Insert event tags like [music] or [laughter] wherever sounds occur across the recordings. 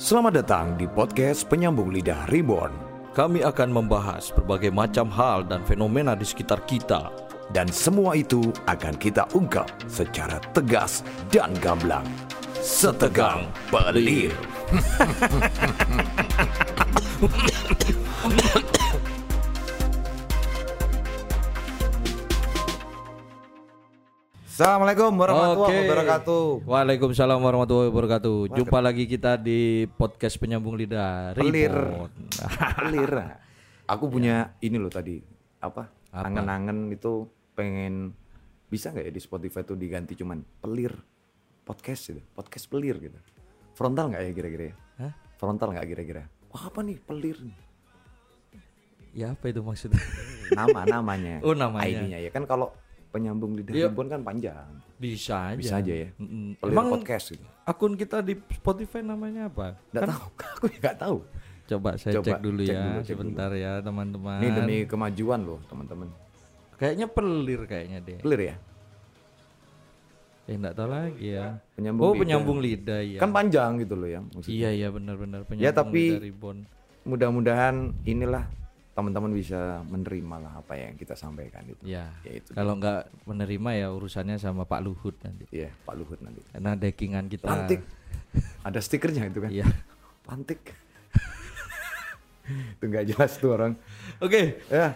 Selamat datang di podcast Penyambung Lidah Reborn Kami akan membahas berbagai macam hal dan fenomena di sekitar kita. dan semua itu akan kita ungkap secara tegas dan gamblang. Setegang pelir. [laughs] Assalamualaikum warahmatullahi Oke. wabarakatuh. Waalaikumsalam warahmatullahi wabarakatuh. Jumpa lagi kita di podcast Penyambung Lidah Pelir. [laughs] Pelir. Aku punya ini loh tadi apa? Apa? Angen-angen itu pengen bisa nggak ya di Spotify tuh diganti cuman pelir podcast gitu, podcast pelir gitu. Frontal nggak ya kira-kira? ya? Hah? Frontal nggak kira-kira? Wah apa nih pelir? Ya apa itu maksudnya? Nama namanya. [laughs] Oh, namanya. ID-nya ya kan kalau penyambung lidah ribbon kan panjang. Bisa aja. Bisa aja ya. Mm-mm. Pelir Emang podcast gitu. akun kita di Spotify namanya apa? Nggak tahu. [laughs] Aku nggak tahu. Coba saya Coba cek dulu cek ya, dulu, cek sebentar ya teman-teman. Ini demi kemajuan loh teman-teman. Kayaknya pelir kayaknya deh. Pelir ya. Eh enggak tahu lagi ya. Penyambung oh, lidah. penyambung lidah ya. Kan panjang gitu loh ya. maksudnya. Iya iya benar-benar penyambung Ya, tapi- lidah Reborn. mudah-mudahan inilah teman-teman bisa menerima lah apa yang kita sampaikan itu. Ya. Ya itu. Kalau nggak menerima ya urusannya sama Pak Luhut nanti. Iya, Pak Luhut nanti. Karena dekingan kita. Lantik. Ada stikernya itu kan. Iya. [laughs] Lantik. [laughs] itu nggak jelas tuh orang. Oke. Ya.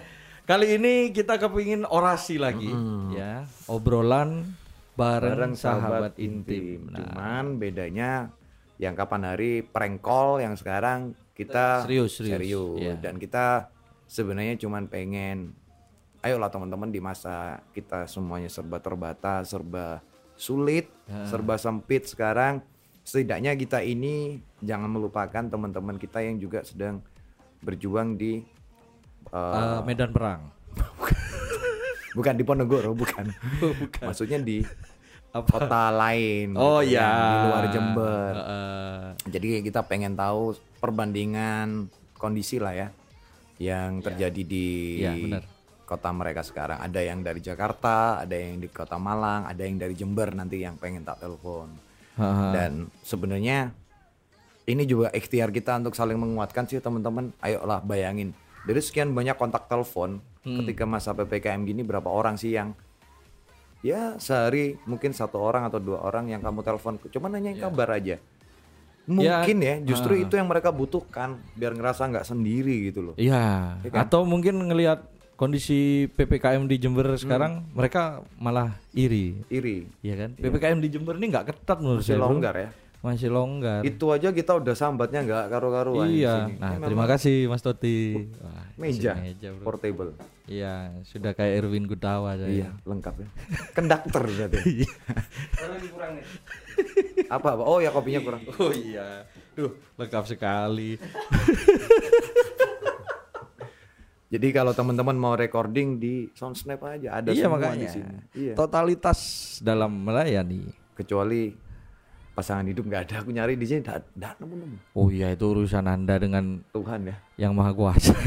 Kali ini kita kepingin orasi lagi ya. Obrolan bareng, sahabat, intim. Nah, Cuman bedanya yang kapan hari prank call yang sekarang kita Serius, serius. Iya. dan kita sebenarnya cuman pengen ayolah teman-teman di masa kita semuanya serba terbatas, serba sulit, serba sempit sekarang setidaknya kita ini jangan melupakan teman-teman kita yang juga sedang berjuang di eh, eh, Medan perang. [laughs] bukan di Ponorogo [laughs] bukan. Maksudnya di kota lain Oh gitu iya. kan, di luar Jember. Heeh. Jadi kita pengen tahu perbandingan kondisi lah ya yang terjadi di Iya, benar. kota mereka sekarang. Ada yang dari Jakarta, ada yang di kota Malang, ada yang dari Jember nanti yang pengen tak telepon. Dan sebenarnya ini juga ikhtiar kita untuk saling menguatkan sih teman-teman. Ayolah bayangin dari sekian banyak kontak telepon Hmm. ketika masa ppkm gini berapa orang sih yang ya sehari mungkin satu orang atau dua orang yang kamu telepon cuma nanyain kabar aja mungkin ya, justru ah. itu yang mereka butuhkan biar ngerasa nggak sendiri gitu loh Iya. Iya kan? Atau mungkin ngelihat kondisi PPKM di Jember sekarang mereka malah iri. iri Iya kan? PPKM di Jember ini nggak ketat menurut masih saya. bro. longgar ya Masih longgar. itu aja kita udah sambatnya nggak karu-karuan di Iya. sini. Nah, Ini terima memang kasih Mas Toti. Wah, meja, meja bro. portable Iya, sudah kayak Erwin Gutawa saya. iya lengkap ya konduktor berarti [laughs] Iya. [laughs] apa apa oh ya kopinya kurang [laughs] Oh iya. Duh, lengkap sekali. [laughs] Jadi kalau teman-teman mau recording di Soundsnap aja ada iya semua makanya. di sini. Iya. Totalitas dalam melayani. Kecuali pasangan hidup nggak ada aku nyari di sini nggak nggak nemu-nemu. Oh iya itu urusan Anda dengan Tuhan ya. yang Maha Kuasa. [laughs]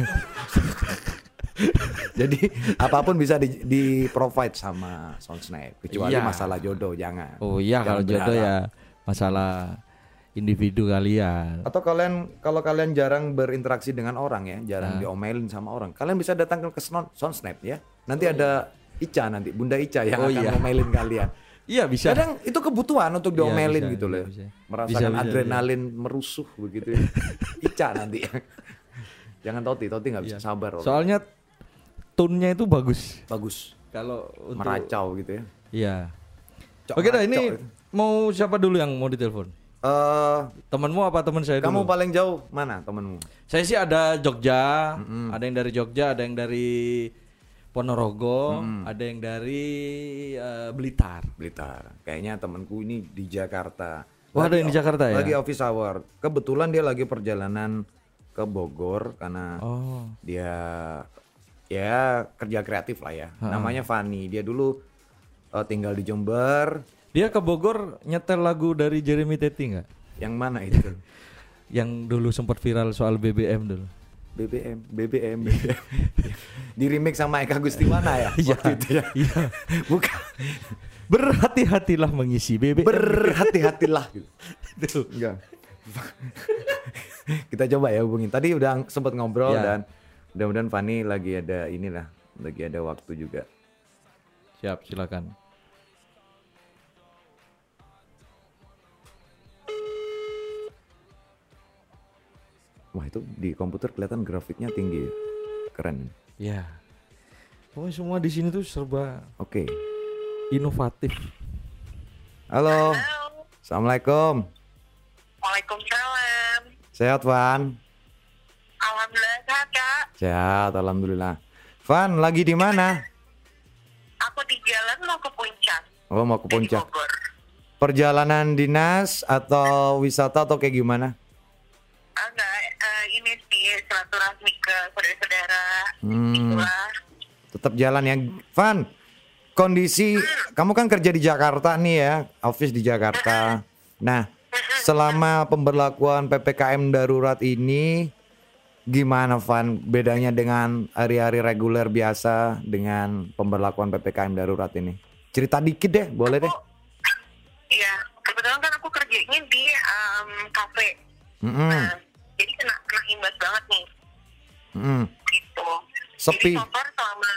Jadi apa pun bisa di, di provide sama Soundsnap kecuali Iya. masalah jodoh jangan. Oh iya Jangan kalau jodoh berharap. ya masalah individu kalian. Atau kalian kalau kalian jarang berinteraksi dengan orang ya, jarang Nah. diomelin sama orang, kalian bisa datang ke Sound- Soundsnap ya. Nanti ada Ica nanti, Bunda Ica yang Oh akan iya. ngomelin kalian. [laughs] Iya bisa. Kadang itu kebutuhan untuk Iya, diomelin bisa, gitu loh. bisa. Merasakan Bisa, bisa, adrenalin merusuh begitu ya. [laughs] Ica nanti. [laughs] Jangan Toti, Toti nggak bisa sabar. orang. Iya. Soalnya tone-nya itu bagus. bagus, Kalau untuk meracau gitu ya. Iya. Oke dah ini mau siapa dulu yang mau ditelepon? Eh, Temanmu apa teman saya kamu dulu? paling jauh mana temenmu? Saya sih ada Jogja, ada yang dari Jogja, ada yang dari Ponorogo, ada yang dari eh, Blitar. Blitar. Kayaknya temanku ini di Jakarta. Oh, ada yang di Jakarta ya? Lagi office hour. Kebetulan dia lagi perjalanan ke Bogor karena Oh. dia ya kerja kreatif lah ya. Namanya Fani. Dia dulu eh, tinggal di Jember. Dia ke Bogor nyetel lagu dari Jeremy Teti nggak? Yang mana itu? [laughs] Yang dulu sempat viral soal BBM dulu. BBM, BBM, BBM. [laughs] di remix sama Eka Gustiwana ya? [laughs] Waktu itu ya? Bukan. Berhati-hatilah mengisi BBM. Berhati-hatilah gitu. Tuh. Enggak. kita coba ya hubungin. Tadi udah sempat ngobrol Ya. dan mudah-mudahan Fani lagi ada inilah, lagi ada waktu juga. Siap, silakan. Wah itu di komputer kelihatan grafiknya tinggi ya. Keren. Ya. Pokoknya semua di sini tuh serba Oke. inovatif. Halo. Halo. Assalamualaikum. Waalaikumsalam. Sehat Van? Alhamdulillah sehat kak. Sehat, alhamdulillah. Van lagi di mana? Mau ke puncak. Oh mau ke puncak. Perjalanan dinas atau wisata atau kayak gimana? Ah, Enggak, eh, ini sih silaturahmi ke saudara-saudara. Hmm. Tetap jalan ya. Van, kondisi kamu kan kerja di Jakarta nih ya, office di Jakarta. Nah, selama pemberlakuan PPKM darurat ini gimana Van bedanya dengan hari-hari reguler biasa dengan pemberlakuan PPKM darurat ini? Cerita dikit deh, boleh deh. Iya, kebetulan kan aku kerjanya di em, kafe. Mm-mm, Nah, jadi kena kena imbas banget nih. mm-mm. Gitu. Sepi. Jadi so far selama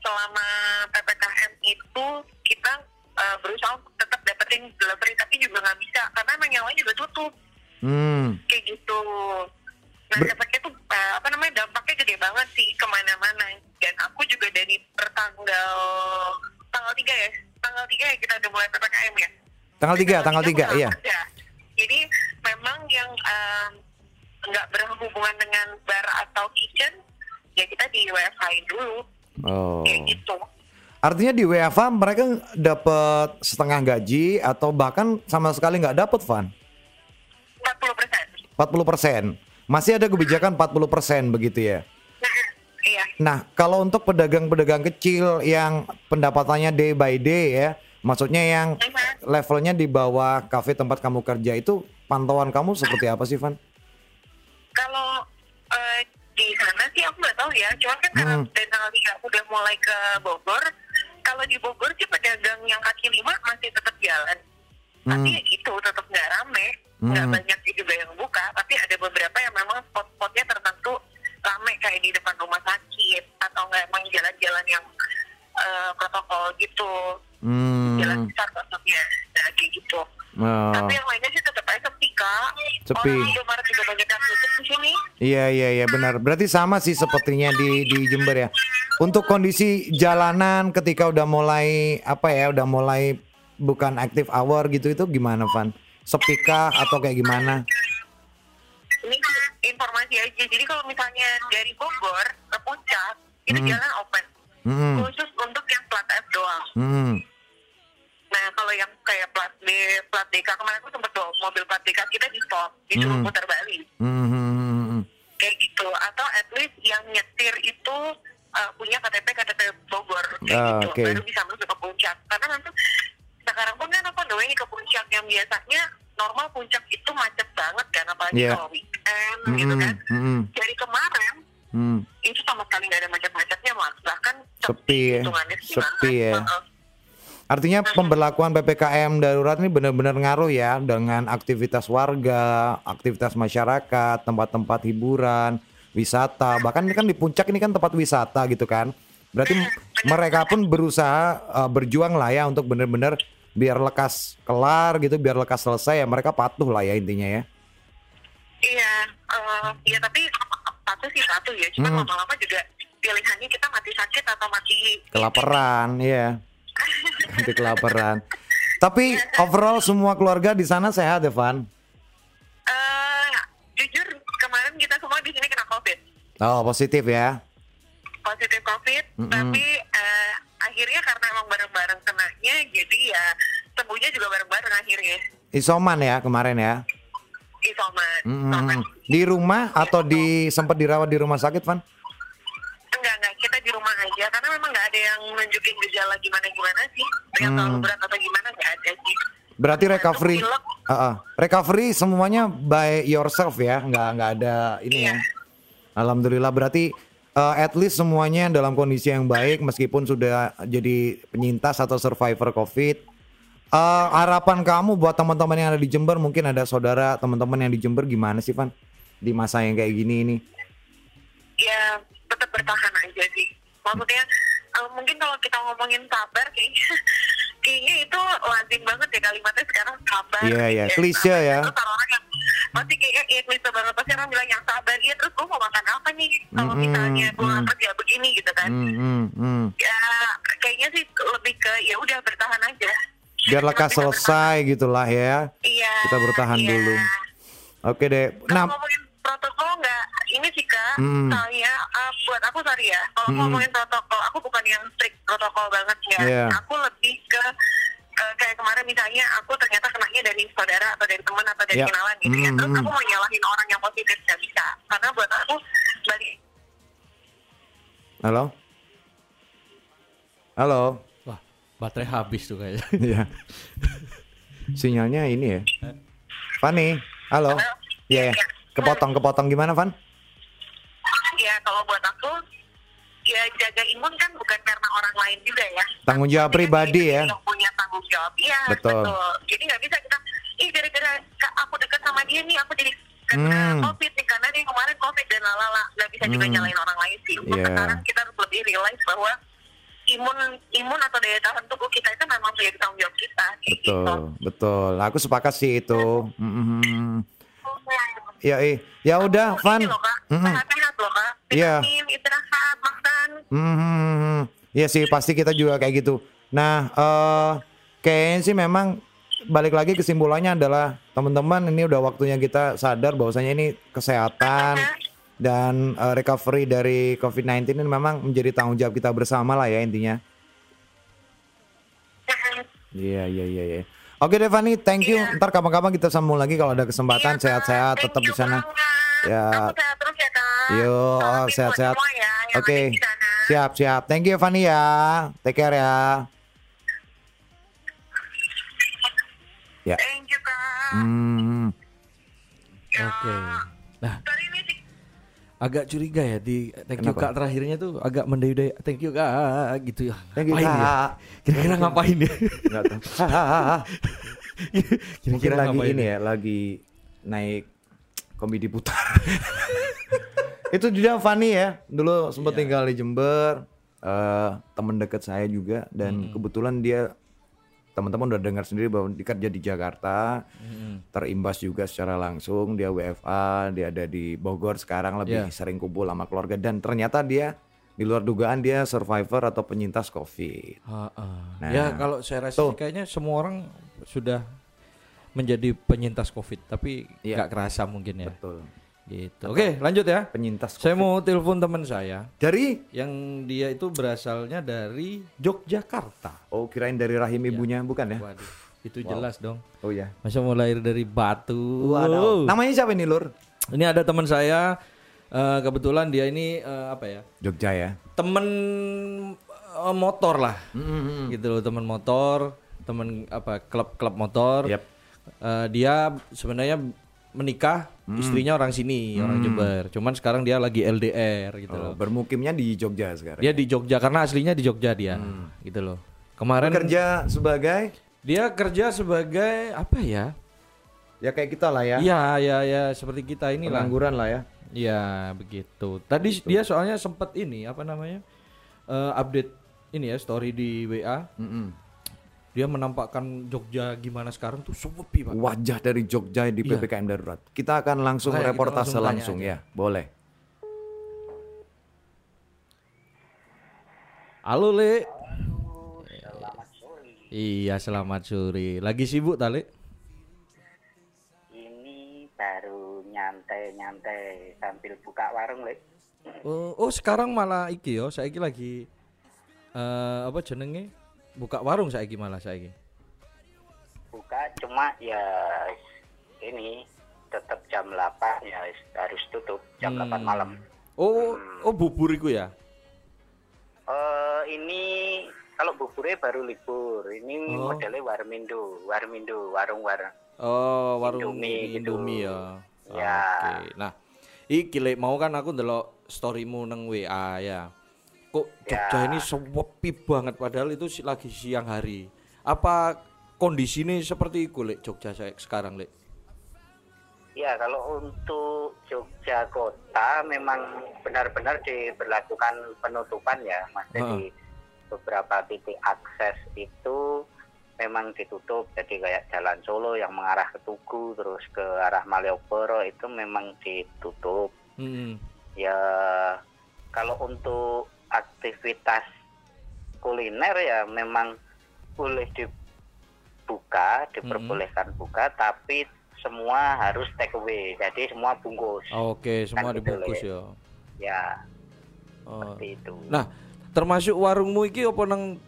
selama ppkm itu kita eh, berusaha tetap dapetin delivery tapi juga nggak bisa karena emang yang lain juga tutup. Hmm, kayak gitu. Nah, dampaknya tuh eh, apa namanya dampaknya gede banget sih ke mana-mana. Dan aku juga dari pertanggal tanggal 3 ya, tanggal 3 ya kita udah mulai ppkm ya. tanggal 3, tanggal 3, tiga aku iya. nggak kerja. Jadi memang yang nggak berhubungan dengan bar atau kitchen, ya kita di WFH dulu, Oh. kayak gitu. Artinya di WFA mereka dapat setengah gaji atau bahkan sama sekali nggak dapat Van? 40 persen. 40 persen. Masih ada kebijakan 40 persen begitu ya. Iya. Nah, kalau untuk pedagang-pedagang kecil yang pendapatannya day by day ya, maksudnya yang levelnya di bawah kafe tempat kamu kerja itu pantauan kamu seperti apa sih, Van? Kalau eh, di sana sih aku nggak tahu ya. Cuman kan karena Hmm. dari tanggal 3 aku udah mulai ke Bogor. Kalau di Bogor sih pedagang yang kaki lima masih tetap jalan. Tapi Hmm. ya gitu, tetap nggak rame. Nggak Hmm. banyak juga yang buka. Tapi ada beberapa yang memang spot-spotnya tertentu rame kayak di depan rumah sakit. Atau nggak emang jalan-jalan yang eh, protokol gitu. Jalan Hmm. besar maksudnya. Nah, kayak gitu. oh. Tapi yang lainnya sih tetap aja sepi, Kak. Sepi. Orang Indomaret juga banyak yang tutup di sini. Iya iya iya benar. Berarti sama sih sepertinya di di Jember ya. Untuk kondisi jalanan ketika udah mulai apa ya, udah mulai bukan active hour gitu itu gimana, Van? Sepikah atau kayak gimana? ini informasi aja. Jadi kalau misalnya dari Bogor ke Puncak itu Hmm. jalan open, Hmm. khusus untuk yang plat F doang. Hmm. Nah kalau yang kayak plat D, plat DK kemarin aku sempat bawa mobil plat DK kita di stop, disuruh Hmm. putar balik, Hmm, kayak gitu. Atau at least yang nyetir itu uh, punya KTP KTP Bogor, kayak Ah, gitu, oke. baru bisa masuk ke Puncak. Karena nanti sekarang pun kan aku doang ke Puncak yang biasanya normal Puncak itu macet banget kan, apalagi Iya. kalau weekend Hmm, gitu kan. hmm, hmm, Dari kemarin hmm. itu sama sekali nggak ada macet-macetnya mas bahkan Sepi ya, hitungannya sih, sepi ya. Artinya pemberlakuan PPKM darurat ini benar-benar ngaruh ya dengan aktivitas warga, aktivitas masyarakat, tempat-tempat hiburan, wisata. Bahkan ini kan di puncak ini kan tempat wisata gitu kan. Berarti mereka pun berusaha uh, berjuang lah ya untuk benar-benar biar lekas kelar gitu, biar lekas selesai ya. Mereka patuh lah ya intinya ya. iya eh, iya tapi satu sih satu ya cuma Hmm. lama-lama juga pilihannya kita mati sakit atau mati Kelaparan, iya. [laughs] Nanti kelaparan. Tapi overall semua keluarga di sana sehat ya, Van? Eh, jujur kemarin kita semua di sini kena covid Oh, positif ya. positif covid Mm-mm. tapi eh, akhirnya karena bareng-bareng kenanya jadi ya sembuhnya juga bareng-bareng akhirnya Isoman ya kemarin ya. isoman Mm-mm. Isoman. Di rumah atau di sempat dirawat di rumah sakit, Van? Enggak, enggak. Kita di rumah aja. Karena memang nggak ada yang nunjukin gejala gimana-gimana sih. Yang terlalu Hmm. berat atau gimana nggak ada sih. Berarti recovery. Ah, ah. recovery semuanya by yourself ya, nggak nggak ada ini ya. Iya. Alhamdulillah berarti uh, at least semuanya dalam kondisi yang baik meskipun sudah jadi penyintas atau survivor COVID. Eh, harapan kamu buat teman-teman yang ada di Jember, mungkin ada saudara teman-teman yang di Jember gimana sih, Van? Di masa yang kayak gini ini. ya tetap bertahan aja sih maksudnya eh, mungkin kalau kita ngomongin sabar kayaknya [laughs] kayaknya itu lazim banget ya kalimatnya sekarang sabar Iya, iya. Ya, Klise ya. Pasti kayaknya iya klise banget pasti orang bilang yang sabar ya terus gue mau makan apa nih kalau Mm-mm, misalnya gue mm. ya begini gitu kan hmm, hmm. ya kayaknya sih lebih ke ya udah bertahan aja Biar lekas bertahan. selesai gitulah ya. iya Kita bertahan iya. dulu. Oke deh. Kalau Nah, ngomongin protokol nggak, ini sih kak, Hmm. saya uh, buat aku sorry ya, kalau Hmm. ngomongin protokol, aku bukan yang strict protokol banget ya. Iya. Aku lebih ke uh, kayak kemarin misalnya aku ternyata kenanya dari saudara atau dari teman atau dari Iya. kenalan gitu ya. Hmm, Terus hmm. aku mau nyalahin orang yang positif nggak bisa, karena buat aku balik halo. Halo. Wah, baterai habis tuh kayaknya. [laughs] Iya. Sinyalnya ini ya. Fani, halo. Halo? Iya, ya. iya. kepotong kepotong gimana, Van? ya kalau buat aku ya jaga imun kan bukan karena orang lain juga ya. Tanggung jawab kan pribadi ya. Yang punya tanggung jawab, iya Betul. betul. Jadi nggak bisa kita, ih gara-gara aku dekat sama dia nih, aku jadi kena Hmm. covid nih karena dia kemarin covid dan lalala. Nggak bisa juga Hmm. nyalain orang lain sih. Untuk Iya. sekarang kita harus lebih realize bahwa imun imun atau daya tahan tubuh kita itu memang menjadi tanggung jawab kita. gitu. Betul, betul. Aku sepakat sih itu. Mm-mm. Ya, eh. ya udah, Van. Sehat-sehat loh kak. Iya. Istirahat, makan. Hmm, ya sih pasti kita juga kayak gitu. Nah, eh kayaknya sih memang balik lagi kesimpulannya adalah teman-teman ini udah waktunya kita sadar bahwasanya ini kesehatan dan eh, recovery dari COVID-19 ini memang menjadi tanggung jawab kita bersama lah ya intinya. Iya, iya, iya, iya. Oke Devani, thank you. Iya. Ntar kapan-kapan kita sambung lagi kalau ada kesempatan Iya, sehat-sehat Thank tetap di sana. Ya. Kamu sehat terus ya kak. Yo, Salam buat sehat-sehat. ya Oke. Siap, siap. Thank you Fani ya. Take care ya. Ya. Thank you kak. Hmm. Ya. Oke. Nah, ini sih. Agak curiga ya di thank you Kenapa? kak terakhirnya tuh agak mendayu-dayu thank you kak gitu ya. Thank you, Ngapain ya? Kak. Kira-kira ngapain ya? Enggak tahu. [laughs] Hahaha. Mungkin Kira-kira lagi ngapain ini ya, lagi naik komedi putar. [laughs] Itu juga Fani ya. Dulu sempat Iya. tinggal di Jember. eh teman dekat saya juga dan kebetulan dia teman-teman udah dengar sendiri bahwa dia kerja di Jakarta. Terimbas juga secara langsung dia WFA, dia ada di Bogor sekarang lebih Iya. sering kumpul sama keluarga dan ternyata dia di luar dugaan dia survivor atau penyintas Covid. Heeh. Nah, ya kalau saya rasa tuh. kayaknya semua orang sudah menjadi penyintas COVID, tapi Iya. nggak kerasa mungkin ya. Betul. Gitu. Oke, lanjut ya. Penyintas Saya mau telepon teman saya dari yang dia itu berasalnya dari Yogyakarta. Oh kirain dari rahim Iya. ibunya bukan ya? Waduh, itu jelas dong. Oh ya. Masa mau lahir dari batu. Waduh. Namanya siapa ini Lur? Ini ada teman saya eh, kebetulan dia ini eh, apa ya? Jogja ya. Temen eh, motor lah. Hmm. Gitu loh, teman motor, teman apa klub-klub motor. Yap. Eh, dia sebenarnya menikah, Hmm. istrinya orang sini, orang Jember. Cuman sekarang dia lagi LDR gitu Oh, loh. bermukimnya di Jogja sekarang. Dia di Jogja karena aslinya di Jogja dia. Gitu loh. Kemarin Kerja sebagai dia kerja sebagai apa ya? ya kayak kita lah ya. Iya, ya, ya seperti kita inilah. Pengangguran lah ya. Iya, begitu. Tadi dia soalnya sempat ini apa namanya? eh, update ini ya story di WA. Mm-mm. Dia menampakkan Jogja gimana sekarang tuh sepi, Pak. Wajah dari Jogja di Iya. PPKM darurat. Kita akan langsung kita reportase langsung langsung, ya. Boleh. Halo, Le. Iya, selamat sore. Lagi sibuk, Tali? Ini baru nyantai-nyantai sambil buka warung, Lek. Oh, oh, sekarang malah iki yo, saya lagi eh apa jenenge? Buka warung saya malah saya Buka cuma ya ini tetap jam 8 ya harus tutup jam 8 malam. Oh, oh bubur iku ya? Eh ini kalau buburnya baru libur. Ini Oh. modelnya warmindo, warmindo, warung-warung. Oh, warung Indomie gitu. Indomie ya. Ya. Oke. Nah, iki Lek, mau kan aku ndelok storymu nang WA ya. Kok Jogja Ya. ini sepi banget padahal itu lagi siang hari. Apa kondisinya seperti itu lek Jogja saya sekarang lek. Ya, kalau untuk Jogja kota memang benar-benar diberlakukan penutupan ya, Mas. Jadi beberapa titik akses itu memang ditutup. Jadi kayak Jalan Solo yang mengarah ke Tugu terus ke arah Malioboro itu memang ditutup. Hmm. Ya, kalau untuk aktivitas kuliner ya memang boleh dibuka, diperbolehkan buka, tapi semua harus take away. Jadi semua bungkus. Oke, semua Kan dibungkus Le. ya. Ya, Oh. seperti itu. Nah, termasuk warungmu iki apa nang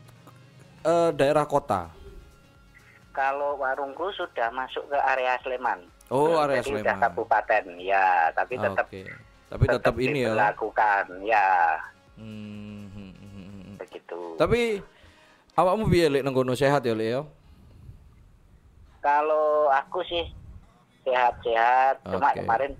eh, daerah kota? Kalau warungku sudah masuk ke area Sleman. Oh, area Jadi Sleman. kabupaten, ya. Tapi tetap Oke. Tapi tetap ini ya. diberlakukan, ya. Hmm. Begitu. Tapi awakmu piye lek nang kono sehat ya lek ya? Kalau aku sih sehat-sehat, cuma Oke. kemarin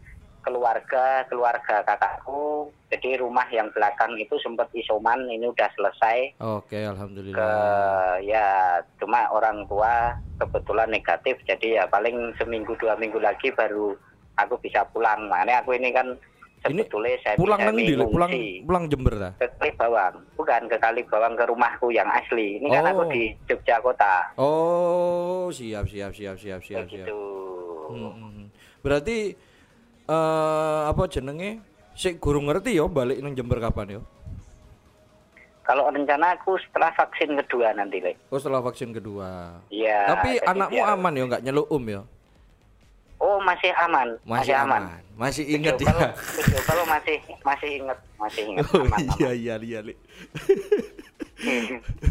keluarga keluarga kakakku, jadi rumah yang belakang itu sempat isoman, ini udah selesai. Oke, Ke alhamdulillah. ya cuma orang tua kebetulan negatif, jadi ya paling seminggu dua minggu lagi baru aku bisa pulang. Makanya aku ini kan Ini saya Pulang nang lek? Pulang pulang Jember ta? ke Kalibawang, bukan ke Kalibawang ke rumahku yang asli. Ini kan aku Oh. di Jogja kota. Oh, siap siap siap siap siap siap. Begitu. Hmm, hmm, hmm. Berarti eh apa jenenge? Sik gurung ngerti ya balik nang Jember kapan ya? Kalau rencana aku setelah vaksin kedua nanti, Le. Oh, setelah vaksin kedua. Iya. Tapi anakmu biar- aman ya, nggak nyeluk um ya? Oh, masih aman. Masih, aman. Masih inget Video ya. video call masih masih inget, masih inget. Oh aman, iya iya iya, Lek. [laughs]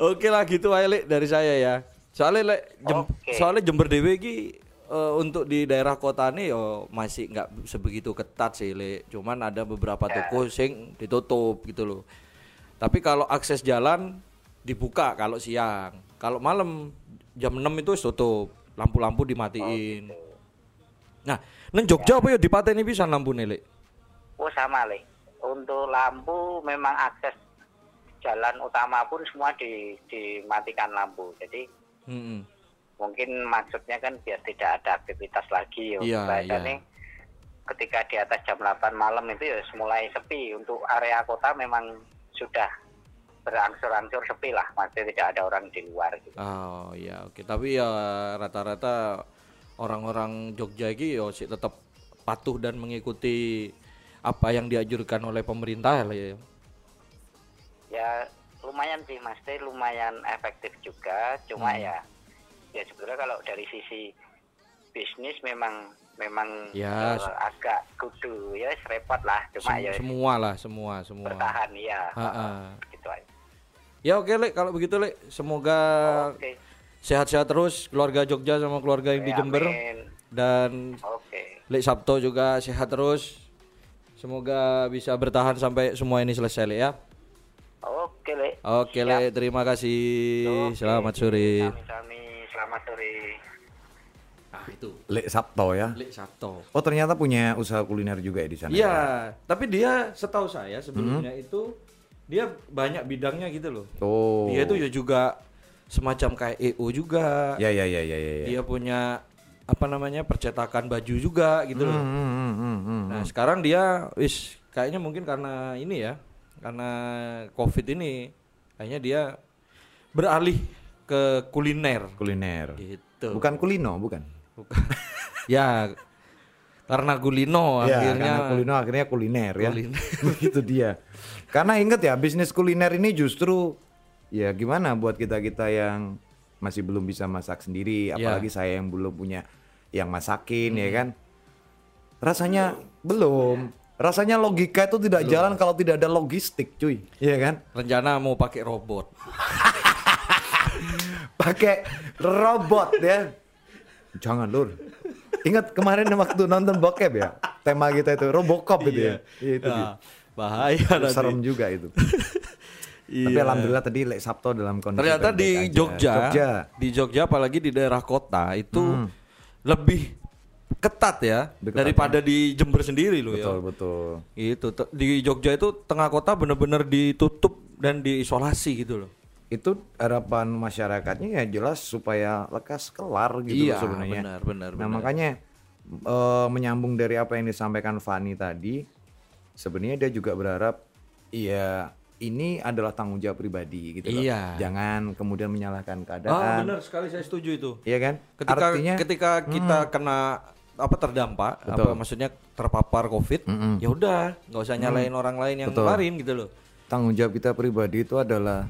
Oke lah gitu aja Lek dari saya ya. Soalnya Lek Jem- Oke. soalnya Jember Dewe iki eh, untuk di daerah kota nih yo masih nggak sebegitu ketat sih Lek. Cuman ada beberapa Ya. toko sing ditutup gitu loh. Tapi kalau akses jalan dibuka kalau siang. Kalau malam jam 6 itu tutup. Lampu-lampu dimatiin. gitu. Nah, neng Jogja apa ya dipateni pisan lampune Lek? Oh, sama, Le. Untuk lampu memang akses jalan utama pun semua di, dimatikan lampu. Jadi Hmm. mungkin maksudnya kan biar tidak ada aktivitas lagi. Iya, Bahasanya iya. ketika di atas jam 8 malam itu ya mulai sepi. Untuk area kota memang sudah berangsur-angsur sepi lah. Maksudnya tidak ada orang di luar gitu. Oh iya oke tapi ya rata-rata orang-orang Jogja ini ya sih tetap patuh dan mengikuti apa yang dianjurkan oleh pemerintah lah ya. Ya lumayan sih Mas Teh, lumayan efektif juga. Cuma Hmm. ya ya sebenarnya kalau dari sisi bisnis memang memang Ya, eh, agak kudu ya repot lah. Cuma Sem- ya semua lah semua semua. bertahan ya. Ha-ha. Gitu aja. Ya oke Lek kalau begitu Lek semoga Oke. Sehat-sehat terus keluarga Jogja sama keluarga yang di Jember amin. dan Oke. Lek Sabto juga sehat terus. Semoga bisa bertahan sampai semua ini selesai Lek ya. Oke, Le. Oke. Lek terima kasih. Oke. Selamat sore. Selamat sore. Ah itu Lek Sabto ya. Lek Sabto. Oh ternyata punya usaha kuliner juga ya di sana. Iya, ya? tapi dia setahu saya sebelumnya itu dia banyak bidangnya gitu loh. Oh. Dia itu ya juga semacam kayak EO juga. Ya ya ya ya ya. ya. Dia punya apa namanya percetakan baju juga gitu loh. Hmm, hmm, hmm, hmm, hmm. Nah sekarang dia wis kayaknya mungkin karena ini ya, karena COVID ini, kayaknya dia beralih ke kuliner. kuliner. Gitu. Bukan kulino, bukan. Bukan. [laughs] ya karena kulino Ya, akhirnya karena kulino akhirnya kuliner ya. Kuliner. [laughs] Begitu dia. Karena inget ya, bisnis kuliner ini justru ya gimana buat kita-kita yang masih belum bisa masak sendiri, Ya. apalagi saya yang belum punya yang masakin Hmm. ya kan. Rasanya belum. Rasanya logika itu tidak jalan kalau tidak ada logistik, cuy. Iya kan? rencana mau pakai robot. [laughs] Pakai robot ya. Jangan lur. Ingat kemarin waktu nonton bokep ya? Tema kita itu Robocop itu ya. Iya, itu dia. Ah, bahaya nanti. serem juga itu. Tapi Iya. alhamdulillah tadi Lek Sabto dalam kondisi Ternyata di aja. Jogja, Jogja. di Jogja apalagi di daerah kota itu Hmm. lebih ketat ya Lebih ketat daripada di Jember sendiri loh Betul ya. betul. Itu te- di Jogja itu tengah kota bener-bener ditutup dan diisolasi gitu loh. itu harapan masyarakatnya ya jelas supaya lekas kelar gitu Iya, sebenarnya. benar, benar, Nah benar. makanya eh, menyambung dari apa yang disampaikan Fani tadi, sebenarnya dia juga berharap ya ini adalah tanggung jawab pribadi gitu loh. Iya. Jangan kemudian menyalahkan Ah, keadaan. benar sekali saya setuju itu. Iya kan? Ketika Artinya ketika kita kena apa terdampak, apa Betul. maksudnya terpapar Covid, ya udah, nggak usah nyalain orang lain yang Betul. ngeluarin gitu loh. tanggung jawab kita pribadi itu adalah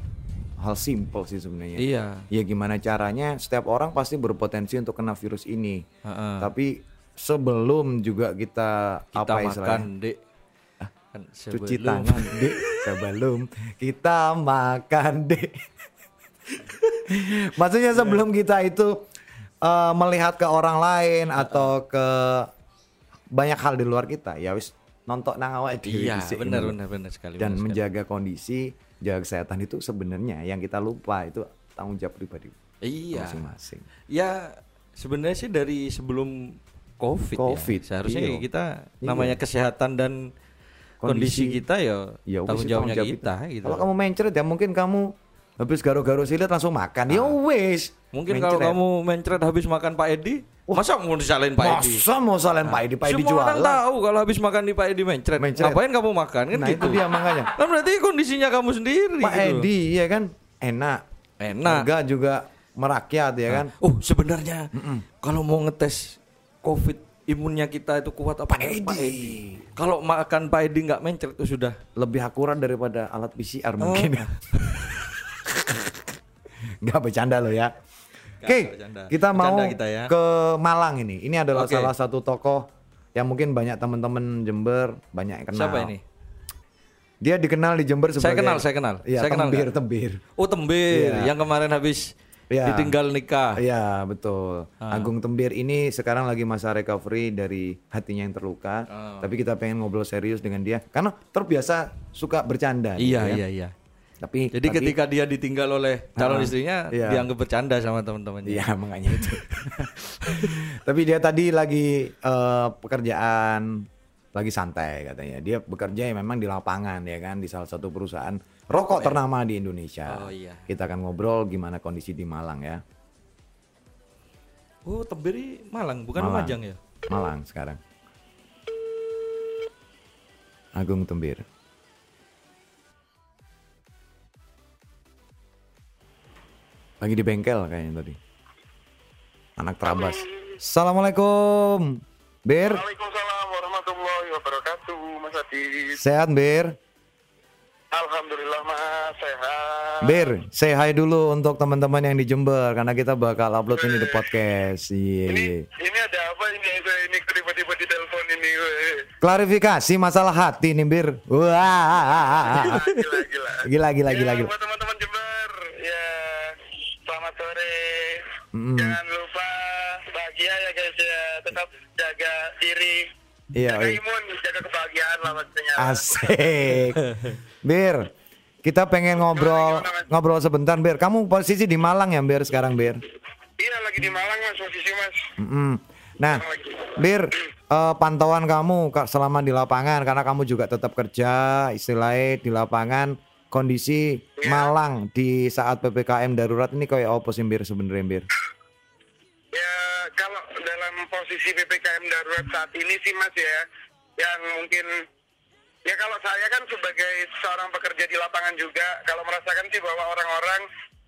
hal simple sih sebenarnya. Iya. Ya gimana caranya? Setiap orang pasti berpotensi untuk kena virus ini. Heeh. Tapi sebelum juga kita, Kita apa istilahnya? makan, Dek. Kan Cuci tangan, Dek, [laughs] sebelum kita makan, Dek. Maksudnya sebelum kita itu eh, melihat ke orang lain atau ke banyak hal di luar kita, ya wis nonton nang awake dhewe Iya, benar benar benar sekali. dan benar sekali. menjaga kondisi, jaga kesehatan itu sebenarnya yang kita lupa itu tanggung jawab pribadi Iya. masing-masing. Ya sebenarnya sih dari sebelum COVID, Covid, ya, seharusnya iya. kita Iya. namanya kesehatan dan kondisi, Kondisi. kita ya, Ya tanggung jawabnya kita, jawab gitu. Kalau kamu mencret ya mungkin kamu habis garo-garo silet langsung makan. Ya wis. Mungkin kalau Mencret. kamu mencret habis makan Pak Edi, masa mau disalahin Pak Edi? Masa mau salahin Pak Edi, Pak Edi Semua orang tahu kalau habis makan di Pak Edi mencret. Mencret. Ngapain kamu makan kan Nah gitu. itu dia makanya. Kan berarti kondisinya kamu sendiri Pak gitu. Edi ya kan enak. Enak. Harga juga merakyat ya kan. Oh sebenarnya kalau mau ngetes COVID imunnya kita itu kuat apa Pak enggak? Edi. Kalau makan Pak Edi nggak mencret itu sudah. Lebih akurat daripada alat PCR Oh. mungkin. [laughs] Nggak bercanda loh ya. Oke, bercanda. kita mau Bercanda kita ya. ke Malang ini. Ini adalah Oke. salah satu tokoh yang mungkin banyak teman-teman Jember banyak yang kenal. Siapa ini? Dia dikenal di Jember sebagai Saya kenal, saya kenal. Iya, Saya kenal tembir, tembir. Oh Tembir Iya. yang kemarin habis Iya. ditinggal nikah. Iya, betul. Ah. Agung Tembir ini sekarang lagi masa recovery dari hatinya yang terluka. Ah. Tapi kita pengen ngobrol serius dengan dia karena terbiasa suka bercanda. gitu Iya ya. iya iya. Tapi Jadi tapi- ketika dia ditinggal oleh calon Ah, istrinya iya. dianggap bercanda sama teman-temannya. Iya makanya itu. [laughs] Tapi dia tadi lagi eh, pekerjaan lagi santai katanya. Dia bekerja ya memang di lapangan ya kan di salah satu perusahaan rokok ternama di Indonesia. Oh, iya. Kita akan ngobrol gimana kondisi di Malang ya. Oh Tembir ini Malang bukan Malang. Lumajang ya? Malang sekarang. Agung Tembir. Lagi di bengkel kayaknya tadi. Anak terabas. Assalamualaikum. Bir, Waalaikumsalam warahmatullahi wabarakatuh Mas Adit sehat Bir? Bir, say hi dulu untuk teman-teman yang di Jember karena kita bakal upload ini di podcast. Iya. Ini iya. ini ada apa ini saya ini tiba-tiba di telepon ini. Klarifikasi masalah hati nih Bir. Wah. Gila gila Gila gila Ya, gila gila. Buat teman-teman Jember Ya Selamat sore Mm. Jangan lupa Bahagia ya guys ya Tetap jaga diri Iya, Jaga iya. imun Jaga kebahagiaan lah maksudnya Asik. [laughs] Bir, kita pengen ngobrol ngobrol sebentar, Bir. Kamu posisi di Malang ya, Bir, sekarang, Bir? Iya lagi di Malang mas Posisi mas Mm-mm. Nah, Bir, eh, pantauan kamu selama di lapangan karena kamu juga tetap kerja, istilahnya di lapangan. Kondisi Iya. Malang di saat PPKM darurat ini kayak apa sih, Bir, sebenarnya, Bir? Ya kalau dalam posisi PPKM darurat saat ini sih mas ya, yang mungkin ya kalau saya kan sebagai seorang pekerja di lapangan juga, kalau merasakan sih bahwa orang-orang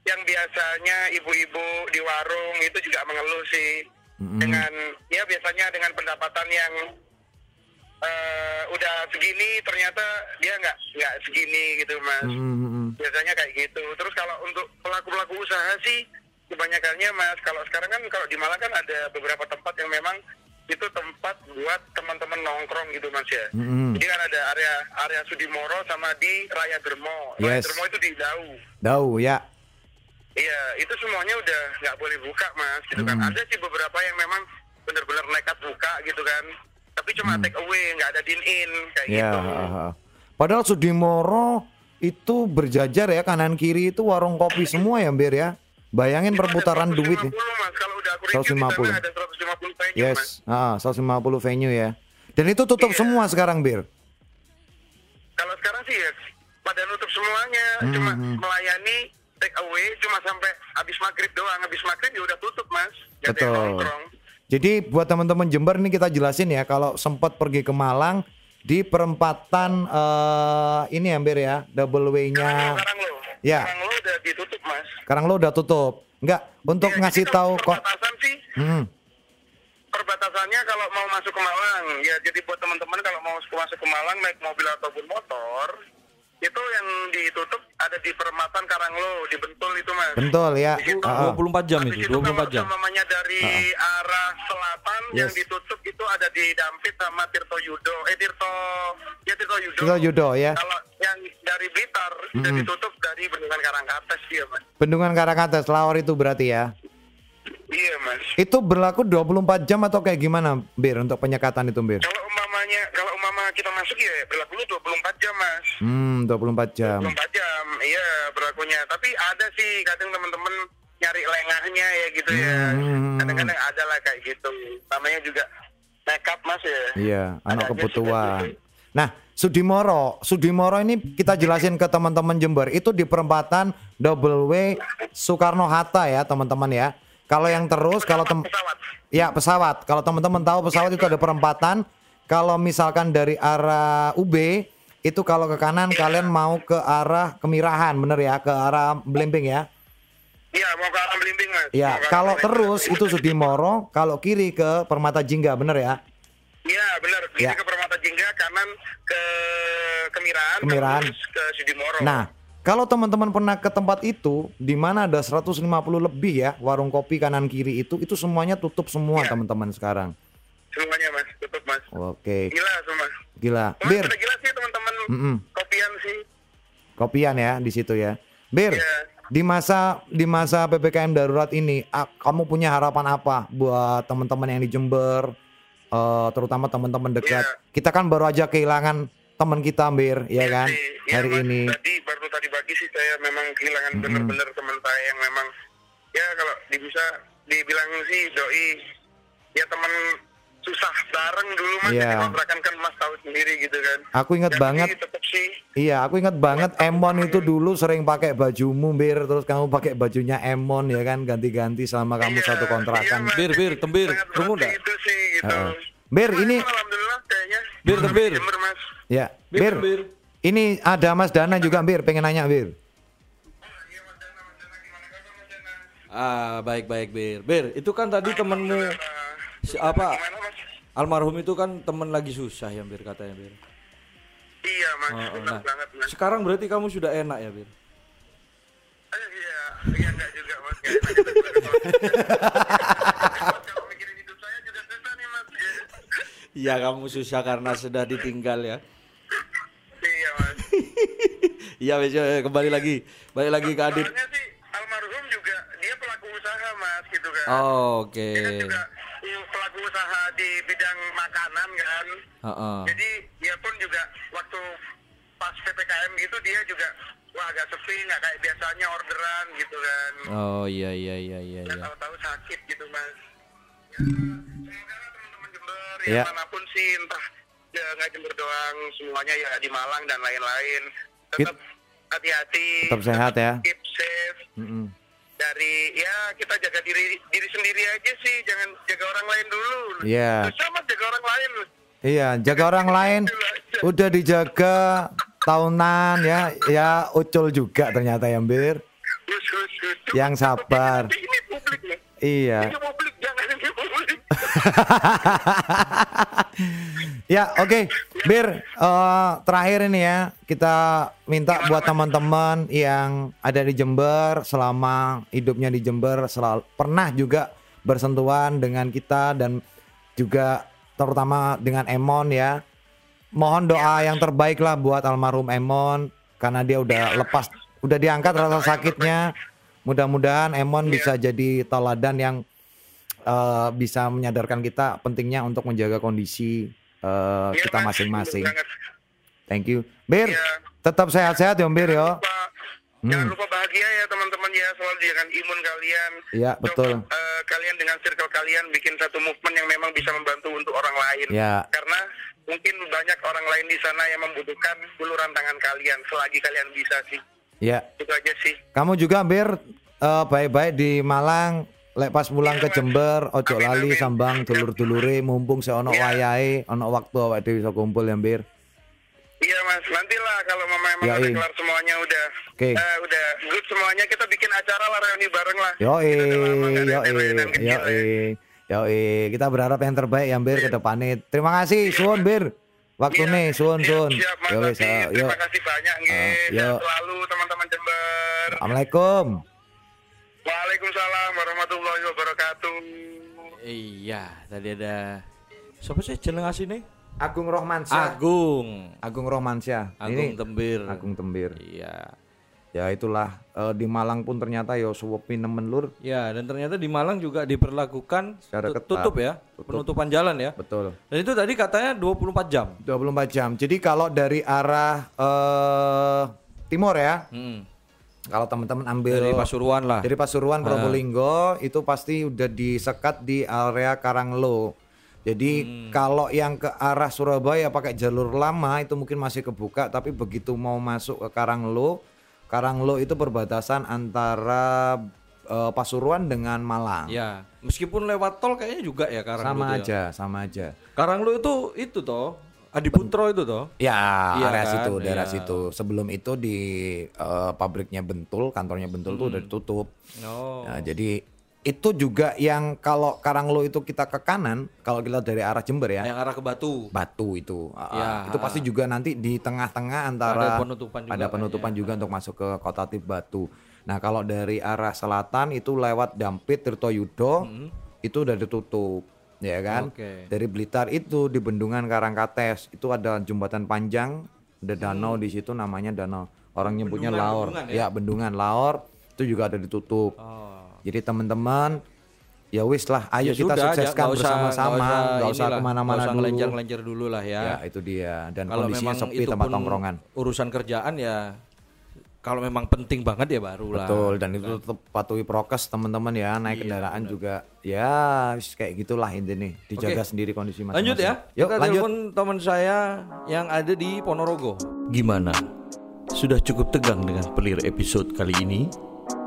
yang biasanya ibu-ibu di warung itu juga mengeluh sih dengan ya biasanya dengan pendapatan yang eh, udah segini ternyata dia nggak nggak segini gitu mas Mm-mm. biasanya kayak gitu. Terus kalau untuk pelaku-pelaku usaha sih kebanyakannya mas, kalau sekarang kan kalau di Malang kan ada beberapa tempat yang memang itu tempat buat teman-teman nongkrong gitu mas ya. Mm-mm. Jadi kan ada area area Sudimoro sama di Raya Dermo. Raya Yes. Dermo itu di Dau. Dau ya. Iya, itu semuanya udah nggak boleh buka mas, gitu kan. Ada sih beberapa yang memang benar-benar nekat buka gitu kan. Tapi cuma take away, nggak ada din in kayak Ya. gitu. ha, ha. Padahal Sudimoro itu berjajar ya kanan kiri itu warung kopi semua ya, Bir ya. Bayangin Itu perputaran 150, duit ya. Mas. Kalau udah aku review di 150. sana ada 150 venue, Mas. Yes, ah, 150 venue ya. Dan itu tutup Iya. semua sekarang, Bir. Kalau sekarang sih ya pada nutup semuanya, Hmm, cuma hmm. melayani take away cuma sampai habis maghrib doang. Habis maghrib ya udah tutup mas. Yang Betul. nongkrong. Jadi buat teman-teman Jember nih kita jelasin ya kalau sempat pergi ke Malang di perempatan eh, ini ya Bir ya, double way-nya. Sekarang lo, Ya. sekarang lo udah ditutup mas. Sekarang lo udah tutup. Enggak, untuk Ya, ngasih jadi tahu kok. Hmm, perbatasannya kalau mau masuk ke Malang, ya jadi buat teman-teman kalau mau masuk ke Malang naik mobil ataupun motor, itu yang ditutup ada di perempatan Karanglo, di Bentul itu mas. betul ya. Di situ. Ah, ah. 24 jam itu, 24 jam. Namanya dari arah selatan yang Yes. ditutup itu ada di Dampit sama Tirto Yudo. Eh Tirto, ya Tirto Yudo. Tirto Yudo, ya. Kalau yang dari Blitar udah ditutup dari Bendungan Karangkates dia mas. Bendungan Karangates, Lawar itu berarti ya. Iya mas. Itu berlaku 24 jam atau kayak gimana Bir untuk penyekatan itu Bir? Kalau umpamanya, kalau umpama kita masuk ya berlakunya 24 jam mas. Hmm, 24 jam. 24 jam, iya berlakunya. Tapi ada sih kadang teman-teman nyari lengahnya ya gitu ya. Hmm. Kadang-kadang ada lah kayak gitu. Namanya juga nekat mas ya. Iya, Ada anak aja kebutuhan. Nah, Sudimoro, Sudimoro ini kita jelasin ke teman-teman Jember itu di perempatan double way Soekarno Hatta ya, teman-teman ya. Kalau yang terus kalau tem Pesawat. ya pesawat, kalau teman-teman tahu pesawat itu ada perempatan. Kalau misalkan dari arah UB itu kalau ke kanan kalian mau ke arah Kemirahan, bener ya, ke arah Blimbing ya. Iya mau ke arah Belimbing mas. Ya, arah kalau terus itu Sudimoro, kalau kiri ke Permata Jingga, bener ya? Iya benar. Kiri Ya. ke Permata Jingga, kanan ke Kemirahan, Kemirahan. terus ke Sudimoro. Nah, kalau teman-teman pernah ke tempat itu, di mana ada 150 lebih ya warung kopi kanan kiri itu, itu semuanya tutup semua Iya. teman-teman sekarang. Semuanya mas, tutup mas. Oke, Gila semua. gila. Mas, Bir, gila sih teman-teman Mm-mm. kopian sih. kopian ya di situ ya. Bir, Iya. di masa di masa ppkm darurat ini, kamu punya harapan apa buat teman-teman yang di Jember, eh, terutama teman-teman dekat? Iya. Kita kan baru aja kehilangan teman kita, Bir, ya kan? Iya, Hari Mas, ini. Tadi baru tadi pagi sih saya memang kehilangan bener-bener teman saya yang memang ya kalau di- bisa dibilang sih doi ya teman susah bareng dulu mas Iya. jadi kontrakan kan mas tahu sendiri gitu kan. Aku ingat Ya, banget. sih Iya, aku ingat banget Emon itu dulu sering pakai bajumu, Bir, terus kamu pakai bajunya Emon ya kan, ganti-ganti selama kamu Iya, satu iya, kontrakan. Mas, Bir, bir, jadi tembir, sangat tunggu berarti nggak? Itu sih gitu. Heeh. Bir, ini- alhamdulillah kayaknya. Bir. Jember, mas. Ya, Bir, Bir, Bir. ini ada Mas Dana juga, Bir, pengen nanya, Bir. Ah, baik baik Bir. Bir, itu kan tadi temenmu si- apa Gimana mas? almarhum itu kan temen lagi susah ya Bir katanya Bir. Iya mas, Oh, oh, nah, banget mas. sekarang berarti kamu sudah enak ya Bir. Eh, Iya, iya enggak juga mas. Enak [laughs] Iya kamu susah karena sudah ditinggal ya. Iya mas. [laughs] Iya wes ya, kembali lagi, balik lagi ke Adit. Soalnya sih almarhum juga dia pelaku usaha mas gitu kan. Oh, Oke. Dia kan juga uh, pelaku usaha di bidang makanan kan. Heeh. Jadi dia pun juga waktu pas ppkm gitu dia juga wah agak sepi nggak kayak biasanya orderan gitu kan. Oh iya iya iya iya iya. tahu-tahu sakit gitu mas. Ya, Ya. ya mana pun sih entah ya nggak Jember doang semuanya ya di Malang dan lain-lain tetap hati-hati Tetap sehat ya. keep safe Mm-mm. dari ya kita jaga diri diri sendiri aja sih jangan jaga orang lain dulu Iya. susah mas jaga orang lain Iya, jaga orang lain udah dijaga tahunan ya, ya ucul juga ternyata ya, Bir. Yang sabar. Ini publik nih Iya. ini publik jangan ini publik [laughs] Ya, oke. Bir, eh, terakhir ini ya, kita minta buat teman-teman yang ada di Jember selama hidupnya di Jember selalu pernah juga bersentuhan dengan kita dan juga terutama dengan Emon ya. Mohon doa yang terbaik lah buat almarhum Emon karena dia udah lepas, udah diangkat rasa sakitnya. Mudah-mudahan Emon bisa jadi teladan yang eh, bisa menyadarkan kita pentingnya untuk menjaga kondisi eh, Iya, kita Mas. masing-masing. Thank you. Bir, Iya. tetap sehat-sehat ya Om Bir ya. lupa jangan lupa bahagia ya teman-teman ya selalu dengan imun kalian Iya, betul. eh, kalian dengan circle kalian bikin satu movement yang memang bisa membantu untuk orang lain Ya. karena mungkin banyak orang lain di sana yang membutuhkan uluran tangan kalian selagi kalian bisa sih Ya. Itu aja sih. Kamu juga Bir baik-baik di Malang. Lek pas pulang Iya, ke. Jember, ojo lali sambang dulur-dulure mumpung seono Iya. wayahe, ono waktu awake dhewe iso kumpul ya Bir. Iya mas, nantilah kalau mama emang Ya, udah iya. kelar semuanya udah, Oke. eh, udah good semuanya kita bikin acara lah reuni bareng lah. Yo ada yo kecil yo ya. yo kita berharap yang terbaik ya Bir ke depannya. Terima kasih suwun Bir. Waktu Iya, nih. Siap, Mas Yo wis. Terima kasih banyak nih. Ah, yo. selalu teman-teman Jember. Assalamualaikum. Waalaikumsalam warahmatullahi wabarakatuh. Iya, tadi ada siapa sih jeneng asine? Agung Rohmansyah. Agung. Agung Rohmansyah. Agung Ini Tembir. Agung Tembir. Iya. Ya itulah eh, di Malang pun ternyata yo suwepi nemen lur. Ya, dan ternyata di Malang juga diperlakukan Secara ketat. tutup ya, Tutup. penutupan jalan ya. Betul. Dan itu tadi katanya 24 jam. 24 jam. Jadi kalau dari arah eh timur ya, Hmm. Kalau teman-teman ambil Dari Pasuruan lah. Dari Pasuruan Probolinggo itu pasti udah disekat di area Karanglo. Jadi Hmm. kalau yang ke arah Surabaya pakai jalur lama itu mungkin masih kebuka, tapi begitu mau masuk ke Karanglo, Karanglo itu perbatasan antara eh, Pasuruan dengan Malang. Ya, meskipun lewat tol kayaknya juga ya Karanglo sama ya. aja, sama aja. Karanglo itu itu toh, Adiputro itu toh. Ya, Iya area kan? situ, daerah Iya. situ. Sebelum itu di eh, pabriknya Bentul, kantornya Bentul tuh udah ditutup. Oh. Nah, jadi itu juga yang kalau Karanglo itu kita ke kanan, kalau kita dari arah Jember ya, Yang arah ke Batu. Batu itu. Ah, Ya. itu pasti juga nanti di tengah-tengah antara Ada penutupan juga ada penutupan juga untuk masuk ke Kota Tip Batu. Nah, kalau dari arah selatan itu lewat Dampit Tirtoyudo itu udah ditutup. Ya kan? Oke. Dari Blitar itu di Bendungan Karangkates itu ada jembatan panjang, ada danau di situ namanya danau. Orang nyebutnya Bendungan, Laor. bendungan ya? ya? Bendungan Laor itu juga ada ditutup. Oh. Jadi teman-teman ya wis lah, ayo Ya kita sudah, sukseskan nggak usah- bersama-sama, nggak usah, inilah, ke mana-mana usah dulu. ngelenjar-ngelenjar dulu lah ya. Ya itu dia dan Kalau kondisinya sepi tempat tongkrongan. urusan kerjaan ya kalau memang penting banget ya baru lah. Betul dan itu tetap patuhi prokes teman-teman ya naik kendaraan juga ya wis kayak gitulah intinya dijaga Oke. sendiri kondisi masing-masing. Lanjut ya. Yuk Kita lanjut. telepon teman saya yang ada di Ponorogo. Gimana? Sudah cukup tegang dengan pelir episode kali ini?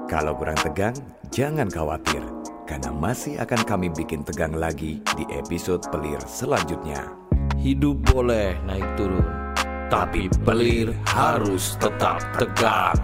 Kalau kurang tegang, jangan khawatir. Karena masih akan kami bikin tegang lagi di episode pelir selanjutnya. Hidup boleh naik turun, tapi pelir harus tetap tegang.